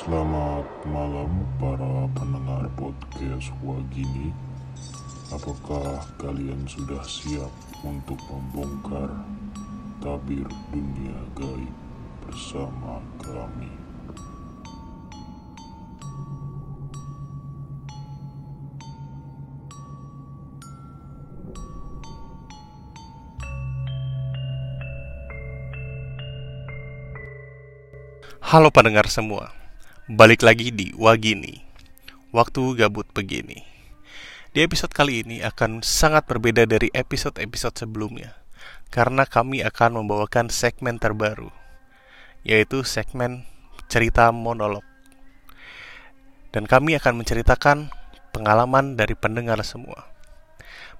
Selamat malam para pendengar podcast Wagini Apakah kalian sudah siap untuk membongkar tabir dunia gaib bersama kami? Halo pendengar semua, balik lagi di Wagini, waktu gabut begini. Di episode kali ini akan sangat berbeda dari episode-episode sebelumnya, karena kami akan membawakan segmen terbaru, yaitu segmen cerita monolog. Dan kami akan menceritakan pengalaman dari pendengar semua.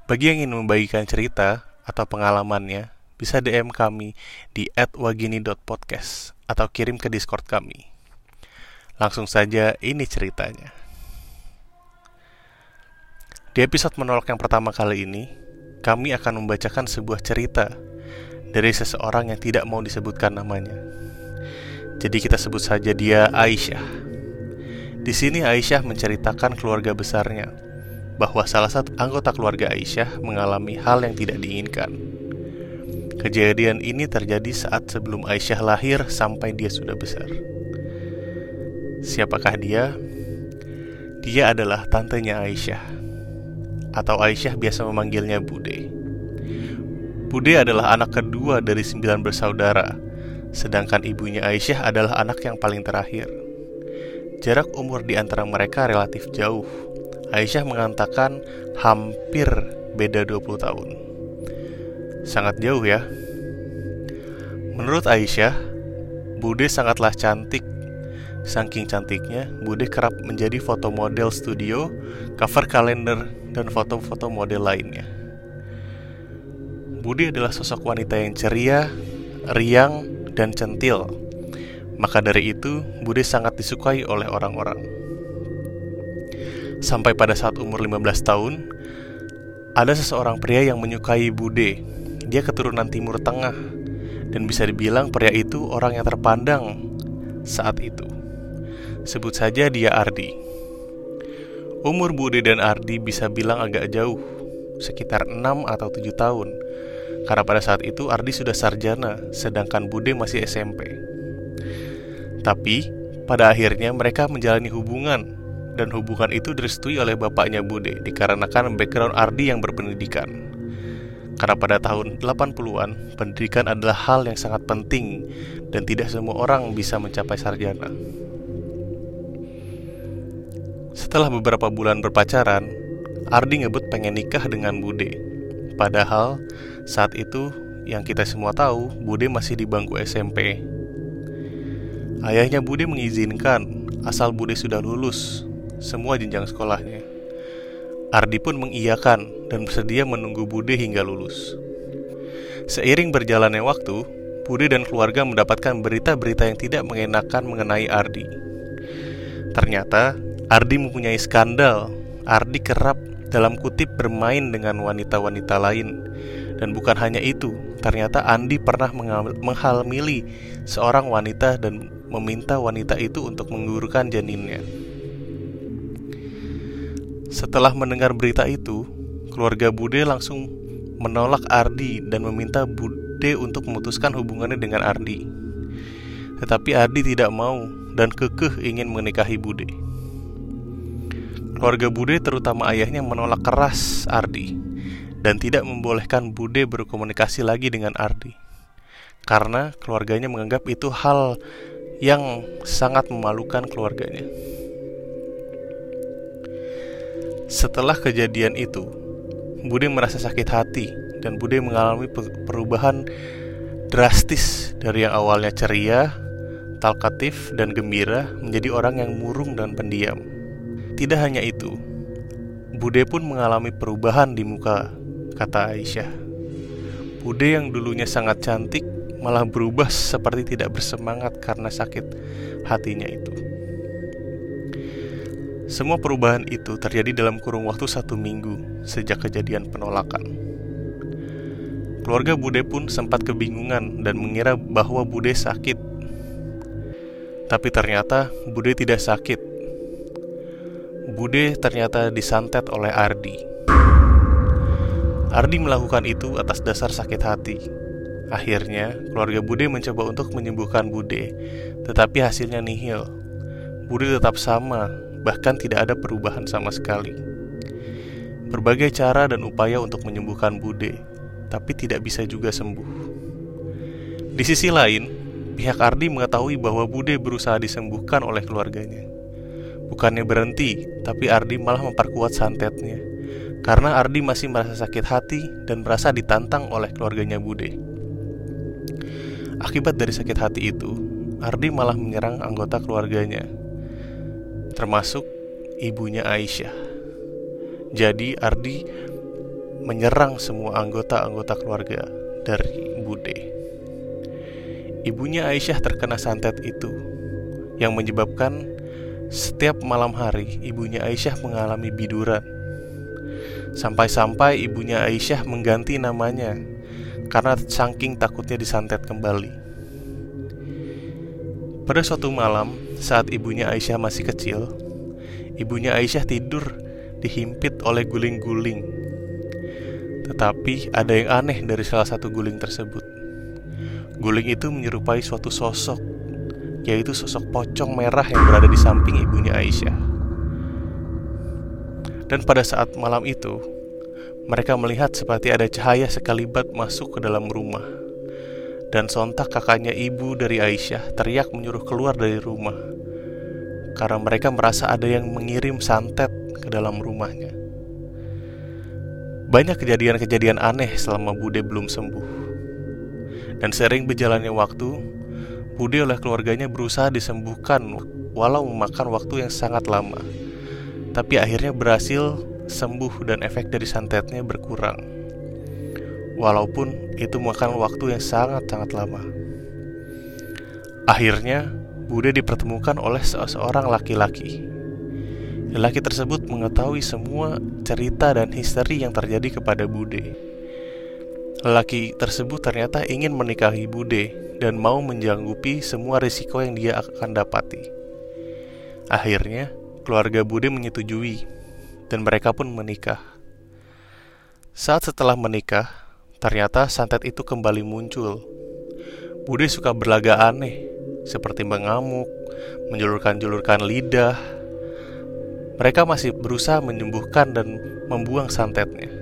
Bagi yang ingin membagikan cerita atau pengalamannya, bisa DM kami di @wagini.podcast atau kirim ke Discord kami. Langsung saja ini ceritanya. Di episode menolak yang pertama kali ini, kami akan membacakan sebuah cerita dari seseorang yang tidak mau disebutkan namanya. Jadi kita sebut saja dia Aisyah. Di sini Aisyah menceritakan keluarga besarnya bahwa salah satu anggota keluarga Aisyah mengalami hal yang tidak diinginkan Kejadian ini terjadi saat sebelum Aisyah lahir sampai dia sudah besar. Siapakah dia? Dia adalah tantenya Aisyah, atau Aisyah biasa memanggilnya Bude. Bude adalah anak kedua dari sembilan bersaudara, sedangkan ibunya Aisyah adalah anak yang paling terakhir. Jarak umur di antara mereka relatif jauh. Aisyah mengatakan hampir beda 20 tahun. Sangat jauh ya. Menurut Aisyah, Bude sangatlah cantik. Saking cantiknya, Bude kerap menjadi foto model studio, cover kalender, dan foto-foto model lainnya. Bude adalah sosok wanita yang ceria, riang, dan centil. Maka dari itu, Bude sangat disukai oleh orang-orang. Sampai pada saat umur 15 tahun, ada seseorang pria yang menyukai Bude dia keturunan Timur Tengah dan bisa dibilang pria itu orang yang terpandang saat itu. Sebut saja dia Ardi. Umur Bude dan Ardi bisa bilang agak jauh, sekitar 6 atau 7 tahun. Karena pada saat itu Ardi sudah sarjana, sedangkan Bude masih SMP. Tapi, pada akhirnya mereka menjalani hubungan dan hubungan itu direstui oleh bapaknya Bude dikarenakan background Ardi yang berpendidikan. Karena pada tahun 80-an, pendidikan adalah hal yang sangat penting dan tidak semua orang bisa mencapai sarjana. Setelah beberapa bulan berpacaran, Ardi ngebut pengen nikah dengan Bude. Padahal saat itu yang kita semua tahu, Bude masih di bangku SMP. Ayahnya Bude mengizinkan asal Bude sudah lulus semua jenjang sekolahnya. Ardi pun mengiyakan dan bersedia menunggu Bude hingga lulus. Seiring berjalannya waktu, Bude dan keluarga mendapatkan berita-berita yang tidak mengenakan mengenai Ardi. Ternyata, Ardi mempunyai skandal. Ardi kerap dalam kutip bermain dengan wanita-wanita lain. Dan bukan hanya itu, ternyata Andi pernah menghamili seorang wanita dan meminta wanita itu untuk menggugurkan janinnya. Setelah mendengar berita itu, keluarga Bude langsung menolak Ardi dan meminta Bude untuk memutuskan hubungannya dengan Ardi. Tetapi Ardi tidak mau dan kekeh ingin menikahi Bude. Keluarga Bude terutama ayahnya menolak keras Ardi dan tidak membolehkan Bude berkomunikasi lagi dengan Ardi. Karena keluarganya menganggap itu hal yang sangat memalukan keluarganya. Setelah kejadian itu, Bude merasa sakit hati dan Bude mengalami perubahan drastis dari yang awalnya ceria, talkatif, dan gembira menjadi orang yang murung dan pendiam. Tidak hanya itu, Bude pun mengalami perubahan di muka, kata Aisyah. Bude yang dulunya sangat cantik malah berubah seperti tidak bersemangat karena sakit hatinya itu. Semua perubahan itu terjadi dalam kurung waktu satu minggu sejak kejadian penolakan. Keluarga Bude pun sempat kebingungan dan mengira bahwa Bude sakit. Tapi ternyata Bude tidak sakit. Bude ternyata disantet oleh Ardi. Ardi melakukan itu atas dasar sakit hati. Akhirnya, keluarga Bude mencoba untuk menyembuhkan Bude, tetapi hasilnya nihil. Bude tetap sama, bahkan tidak ada perubahan sama sekali. Berbagai cara dan upaya untuk menyembuhkan Bude, tapi tidak bisa juga sembuh. Di sisi lain, pihak Ardi mengetahui bahwa Bude berusaha disembuhkan oleh keluarganya. Bukannya berhenti, tapi Ardi malah memperkuat santetnya. Karena Ardi masih merasa sakit hati dan merasa ditantang oleh keluarganya Bude. Akibat dari sakit hati itu, Ardi malah menyerang anggota keluarganya, termasuk ibunya Aisyah. Jadi Ardi menyerang semua anggota-anggota keluarga dari Bude. Ibunya Aisyah terkena santet itu, yang menyebabkan setiap malam hari ibunya Aisyah mengalami biduran. Sampai-sampai ibunya Aisyah mengganti namanya karena saking takutnya disantet kembali. Pada suatu malam, saat ibunya Aisyah masih kecil, ibunya Aisyah tidur dihimpit oleh guling-guling. Tetapi ada yang aneh dari salah satu guling tersebut. Guling itu menyerupai suatu sosok, yaitu sosok pocong merah yang berada di samping ibunya Aisyah. Dan pada saat malam itu, mereka melihat seperti ada cahaya sekalibat masuk ke dalam rumah. Dan sontak kakaknya ibu dari Aisyah teriak menyuruh keluar dari rumah. Karena mereka merasa ada yang mengirim santet ke dalam rumahnya. Banyak kejadian-kejadian aneh selama Bude belum sembuh. Dan sering berjalannya waktu, Budi oleh keluarganya berusaha disembuhkan walau memakan waktu yang sangat lama. Tapi akhirnya berhasil sembuh dan efek dari santetnya berkurang. Walaupun itu memakan waktu yang sangat-sangat lama. Akhirnya, Bude dipertemukan oleh seseorang laki-laki. Lelaki tersebut mengetahui semua cerita dan histeri yang terjadi kepada Bude. Lelaki tersebut ternyata ingin menikahi Bude dan mau menjanggupi semua risiko yang dia akan dapati. Akhirnya, keluarga Bude menyetujui dan mereka pun menikah. Saat setelah menikah, ternyata santet itu kembali muncul. Bude suka berlaga aneh, seperti mengamuk, menjulurkan-julurkan lidah. Mereka masih berusaha menyembuhkan dan membuang santetnya.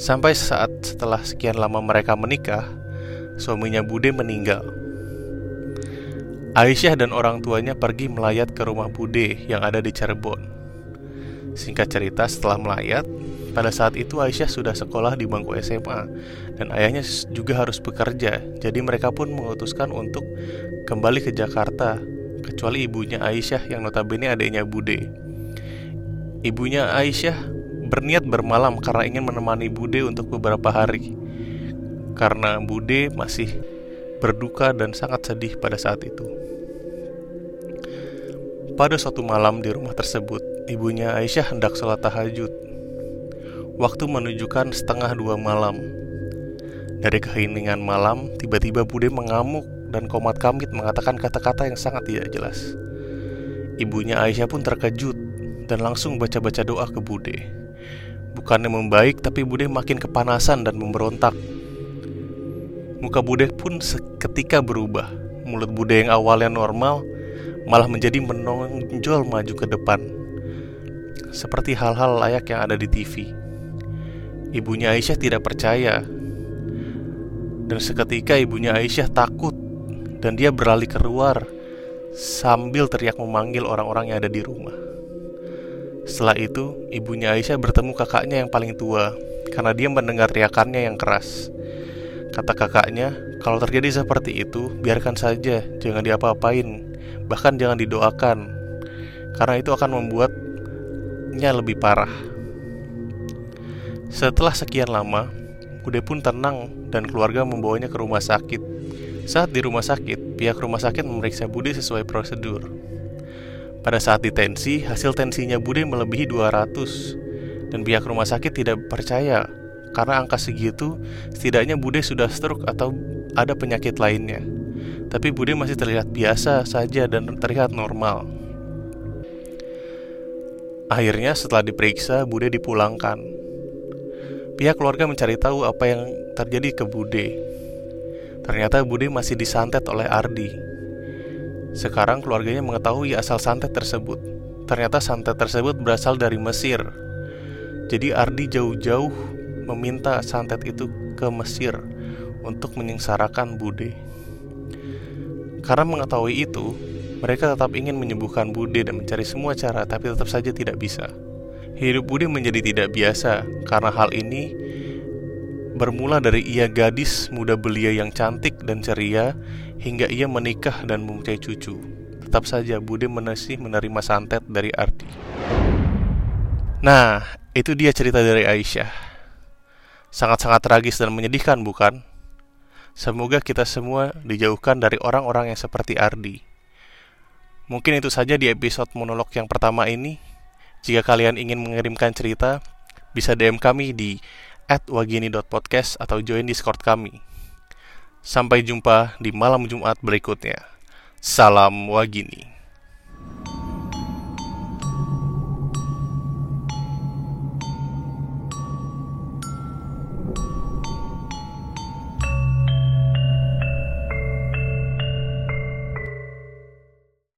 Sampai saat setelah sekian lama mereka menikah, suaminya Bude meninggal. Aisyah dan orang tuanya pergi melayat ke rumah Bude yang ada di Cirebon. Singkat cerita, setelah melayat, pada saat itu Aisyah sudah sekolah di bangku SMA dan ayahnya juga harus bekerja. Jadi mereka pun memutuskan untuk kembali ke Jakarta, kecuali ibunya Aisyah yang notabene adiknya Bude. Ibunya Aisyah berniat bermalam karena ingin menemani Bude untuk beberapa hari. Karena Bude masih berduka dan sangat sedih pada saat itu. Pada suatu malam di rumah tersebut, ibunya Aisyah hendak sholat tahajud. Waktu menunjukkan setengah dua malam. Dari keheningan malam, tiba-tiba Bude mengamuk dan komat kamit mengatakan kata-kata yang sangat tidak jelas. Ibunya Aisyah pun terkejut dan langsung baca-baca doa ke Bude. Bukannya membaik, tapi Bude makin kepanasan dan memberontak. Muka Bude pun seketika berubah. Mulut Bude yang awalnya normal malah menjadi menonjol maju ke depan. Seperti hal-hal layak yang ada di TV. Ibunya Aisyah tidak percaya. Dan seketika ibunya Aisyah takut dan dia beralih keluar sambil teriak memanggil orang-orang yang ada di rumah. Setelah itu, ibunya Aisyah bertemu kakaknya yang paling tua karena dia mendengar teriakannya yang keras. Kata kakaknya, kalau terjadi seperti itu, biarkan saja, jangan diapa-apain, bahkan jangan didoakan, karena itu akan membuatnya lebih parah. Setelah sekian lama, Bude pun tenang dan keluarga membawanya ke rumah sakit. Saat di rumah sakit, pihak rumah sakit memeriksa Bude sesuai prosedur. Pada saat ditensi, hasil tensinya Bude melebihi 200 dan pihak rumah sakit tidak percaya karena angka segitu setidaknya Bude sudah stroke atau ada penyakit lainnya. tapi Bude masih terlihat biasa saja dan terlihat normal. Akhirnya setelah diperiksa, Bude dipulangkan. Pihak keluarga mencari tahu apa yang terjadi ke Bude. Ternyata Bude masih disantet oleh Ardi. Sekarang keluarganya mengetahui asal santet tersebut. Ternyata santet tersebut berasal dari Mesir. Jadi Ardi jauh-jauh meminta santet itu ke Mesir untuk menyengsarakan Bude. Karena mengetahui itu, mereka tetap ingin menyembuhkan Bude dan mencari semua cara, tapi tetap saja tidak bisa. Hidup Bude menjadi tidak biasa karena hal ini bermula dari ia gadis muda belia yang cantik dan ceria hingga ia menikah dan mempunyai cucu. Tetap saja Bude menasih menerima santet dari Ardi. Nah, itu dia cerita dari Aisyah. Sangat-sangat tragis dan menyedihkan, bukan? Semoga kita semua dijauhkan dari orang-orang yang seperti Ardi. Mungkin itu saja di episode monolog yang pertama ini. Jika kalian ingin mengirimkan cerita, bisa DM kami di @wagini.podcast atau join Discord kami. Sampai jumpa di malam Jumat berikutnya. Salam Wagini.